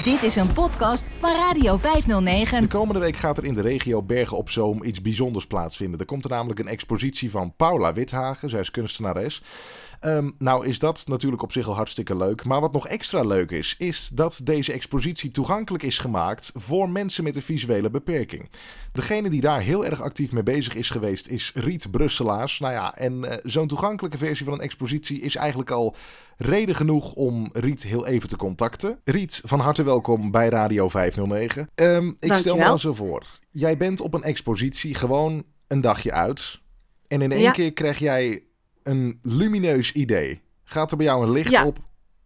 Dit is een podcast van Radio 509. De komende week gaat er in de regio Bergen op Zoom iets bijzonders plaatsvinden. Er komt er namelijk een expositie van Paula Withagen. Zij is kunstenares. Ehm, nou is dat natuurlijk op zich al hartstikke leuk. Maar wat nog extra leuk is, is dat deze expositie toegankelijk is gemaakt voor mensen met een visuele beperking. Degene die daar heel erg actief mee bezig is geweest is Riet Brusselaars. Nou ja, en uh, zo'n toegankelijke versie van een expositie is eigenlijk al reden genoeg om Riet heel even te contacten. Riet, van harte welkom bij Radio 509. Um, ik stel me zo voor. Jij bent op een expositie gewoon een dagje uit. En in één ja. keer krijg jij een lumineus idee. Gaat er bij jou een licht Ja. op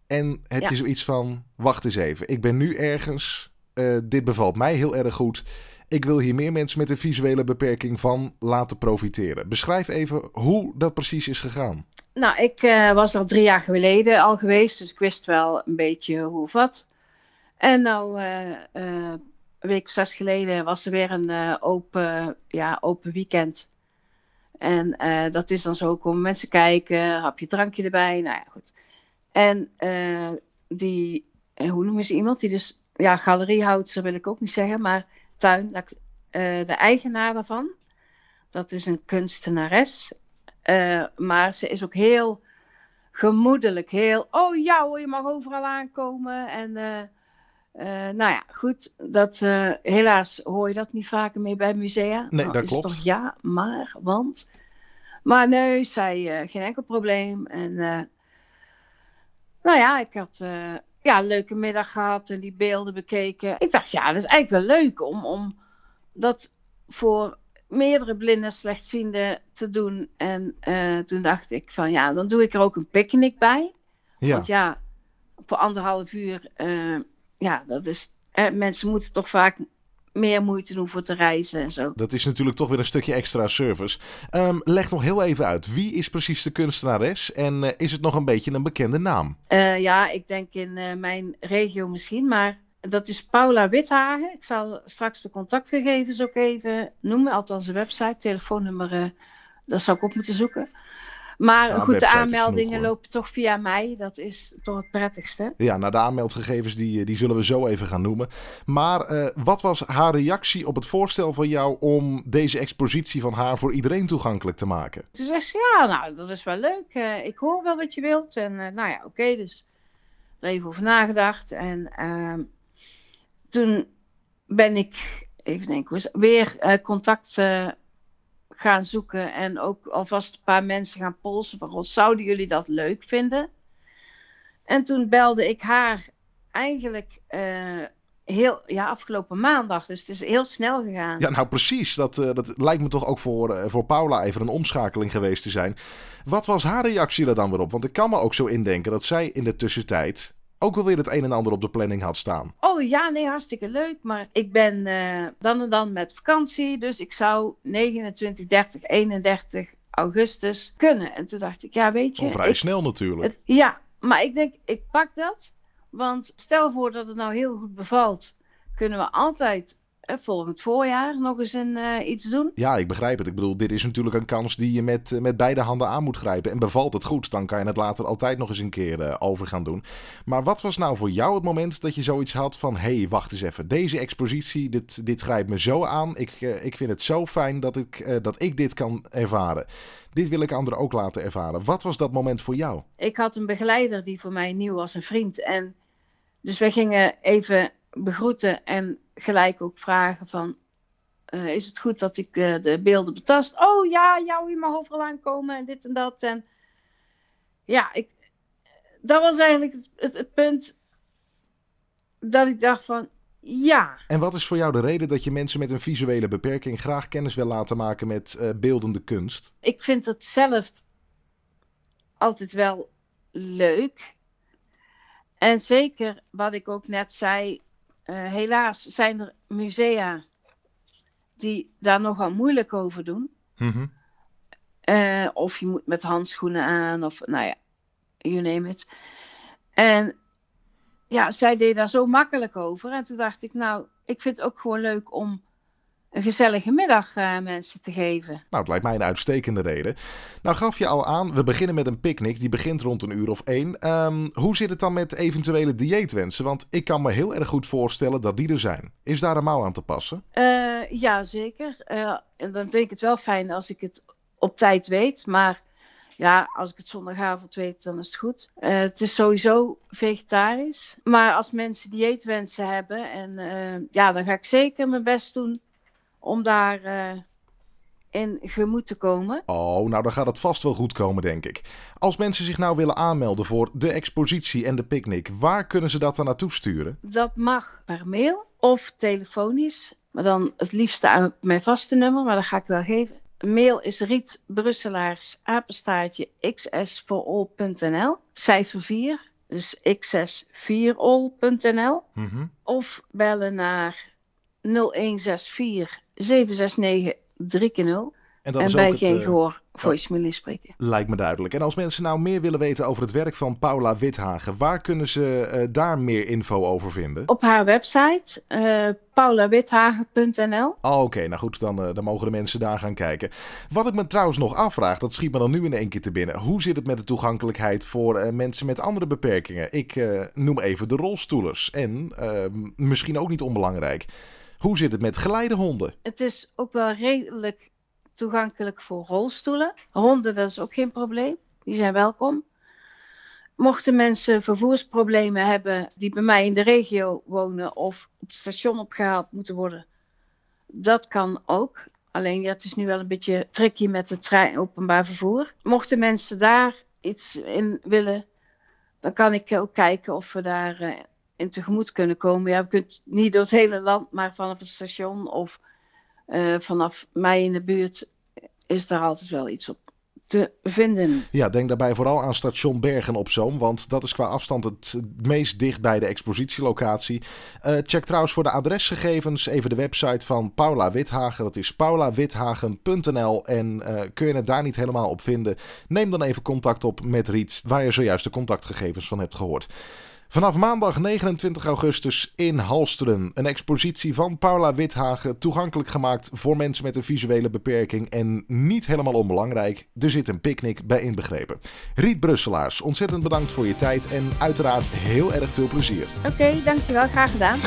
en heb Ja. je zoiets van: wacht eens even, ik ben nu ergens. eh, dit bevalt mij heel erg goed. Ik wil hier meer mensen met een visuele beperking van laten profiteren. Beschrijf even hoe dat precies is gegaan. Nou, ik eh, was al drie jaar geleden al geweest, dus ik wist wel een beetje hoe of wat. En nou, eh, een week of zes geleden was er weer een open, ja, open weekend. En eh, dat is dan zo, komen mensen kijken, hapje drankje erbij, nou ja, goed. En eh, die, eh, hoe noemen ze iemand? Die dus, ja, galeriehoudster wil ik ook niet zeggen, maar tuin, de eigenaar daarvan. Dat is een kunstenares. Maar ze is ook heel gemoedelijk. Heel, oh ja hoor, je mag overal aankomen. En eh, nou ja, goed. Dat, eh, helaas hoor je dat niet vaker meer bij musea. Nee, Nou, dat is klopt. Toch ja, maar, want... Maar nee, zij eh, geen enkel probleem. En nou ja, ik had ja, een leuke middag gehad en die beelden bekeken. Ik dacht, ja, dat is eigenlijk wel leuk om, om dat voor meerdere blinden slechtzienden te doen. En toen dacht ik van ja, dan doe ik er ook een picknick bij. Ja, Want ja, voor anderhalf uur, ja, dat is. eh, mensen moeten toch vaak meer moeite doen voor te reizen en zo. dat is natuurlijk toch weer een stukje extra service. Ehm, leg nog heel even uit. Wie is precies de kunstenares en eh, is het nog een beetje een bekende naam? Eh, ja, ik denk in eh, mijn regio misschien, maar dat is Paula Withagen. Ik zal straks de contactgegevens ook even noemen, althans de website, telefoonnummer, dat zou ik op moeten zoeken. Maar Ja, goed, de aanmeldingen genoeg, lopen toch via mij, dat is toch het prettigste. Ja, nou de aanmeldgegevens die, eh, die zullen we zo even gaan noemen. Maar eh, wat was haar reactie op het voorstel van jou om deze expositie van haar voor iedereen toegankelijk te maken? Toen zegt ze, ja, nou, dat is wel leuk. eh, ik hoor wel wat je wilt. En nou ja, oké, dus er even over nagedacht. En ehm, toen ben ik, even denken, weer contact gaan zoeken. En ook alvast een paar mensen gaan polsen van, "God, zouden jullie dat leuk vinden? En toen belde ik haar eigenlijk eh, heel, ja, afgelopen maandag. Dus het is heel snel gegaan. Ja, nou precies. Dat, eh, dat lijkt me toch ook voor, eh, voor Paula even een omschakeling geweest te zijn. Wat was haar reactie er dan weer op? Want ik kan me ook zo indenken dat zij in de tussentijd ook wel weer het een en ander op de planning had staan. Oh ja, nee, hartstikke leuk. Maar ik ben eh, dan en dan met vakantie. Dus ik zou 29, 30, 31 augustus kunnen. En toen dacht ik, ja, weet je. Al vrij ik- snel natuurlijk. het- ja, maar ik denk, ik pak dat. Want stel voor dat het nou heel goed bevalt. Kunnen we altijd volgend voorjaar nog eens een, eh, iets doen. Ja, ik begrijp het. Ik bedoel, dit is natuurlijk een kans die je met, eh, met beide handen aan moet grijpen. En bevalt het goed, dan kan je het later altijd nog eens een keer eh, over gaan doen. Maar wat was nou voor jou het moment dat je zoiets had van... hé, hey, wacht eens even, deze expositie, dit, dit grijpt me zo aan. Ik, eh, ik vind het zo fijn dat ik, eh, dat ik dit kan ervaren. Dit wil ik anderen ook laten ervaren. Wat was dat moment voor jou? ik had een begeleider die voor mij nieuw was, een vriend. En dus we gingen even begroeten en gelijk ook vragen van... eh, is het goed dat ik eh, de beelden betast? Oh ja, ja, je mag overal aankomen en dit en dat. En ja, ik, dat was eigenlijk het, het, het punt dat ik dacht van... Ja, En wat is voor jou de reden dat je mensen met een visuele beperking graag kennis wil laten maken met eh, beeldende kunst? ik vind het zelf altijd wel leuk. En zeker wat ik ook net zei, eh, helaas zijn er musea die daar nogal moeilijk over doen. Mhm. Eh, of je moet met handschoenen aan, of nou ja, you name it. En ja, zij deed daar zo makkelijk over. En toen dacht ik, nou, ik vind het ook gewoon leuk om een gezellige middag uh, mensen te geven. Nou, het lijkt mij een uitstekende reden. Nou gaf je al aan, we beginnen met een picknick. Die begint rond een uur of één. Um, hoe zit het dan met eventuele dieetwensen? Want ik kan me heel erg goed voorstellen dat die er zijn. Is daar een mouw aan te passen? Uh, ja, zeker. Uh, en dan vind ik het wel fijn als ik het op tijd weet. Maar ja, als ik het zondagavond weet, dan is het goed. Uh, het is sowieso vegetarisch. Maar als mensen dieetwensen hebben, en, uh, ja, dan ga ik zeker mijn best doen om daar uh, in gemoed te komen. Oh, nou dan gaat het vast wel goed komen, denk ik. Als mensen zich nou willen aanmelden voor de expositie en de picknick, waar kunnen ze dat dan naartoe sturen? Dat mag per mail of telefonisch. Maar dan het liefste aan mijn vaste nummer, maar dat ga ik wel geven mail is Riet Brusselaars apenstaartje. Cijfer 4, dus x64all.nl. Mm -hmm. Of bellen naar 0164 769 3 0 En, dat en bij geen uh, gehoor voicemail spreken. Lijkt me duidelijk. En als mensen nou meer willen weten over het werk van Paula Withagen, waar kunnen ze uh, daar meer info over vinden? Op haar website, uh, paulawithagen.nl. Oh, Oké, nou goed, dan, uh, dan mogen de mensen daar gaan kijken. Wat ik me trouwens nog afvraag, dat schiet me dan nu in één keer te binnen. Hoe zit het met de toegankelijkheid voor mensen met andere beperkingen? Ik noem even de rolstoelers. En ehm, misschien ook niet onbelangrijk. Hoe zit het met geleidehonden? Het is ook wel redelijk toegankelijk voor rolstoelen. Honden, dat is ook geen probleem. Die zijn welkom. Mochten mensen vervoersproblemen hebben die bij mij in de regio wonen of op het station opgehaald moeten worden, dat kan ook. Alleen ja, het is nu wel een beetje tricky met het trein, openbaar vervoer. Mochten mensen daar iets in willen, dan kan ik ook kijken of we daar uh, in tegemoet kunnen komen. Ja, we kunnen niet door het hele land, maar vanaf het station of uh, vanaf mij in de buurt is daar altijd wel iets op te vinden. Ja, denk daarbij vooral aan station Bergen op Zoom, want dat is qua afstand het meest dicht bij de expositielocatie. Uh, check trouwens voor de adresgegevens even de website van Paula Withagen. Dat is paulawithagen.nl en uh, kun je het daar niet helemaal op vinden, neem dan even contact op met Riet, waar je zojuist de contactgegevens van hebt gehoord. Vanaf maandag 29 augustus in Halsteren. Een expositie van Paula Withagen, toegankelijk gemaakt voor mensen met een visuele beperking. En niet helemaal onbelangrijk, er zit een picknick bij inbegrepen. Riet Brusselaars, ontzettend bedankt voor je tijd en uiteraard heel erg veel plezier. Oké, okay, dankjewel. Graag gedaan.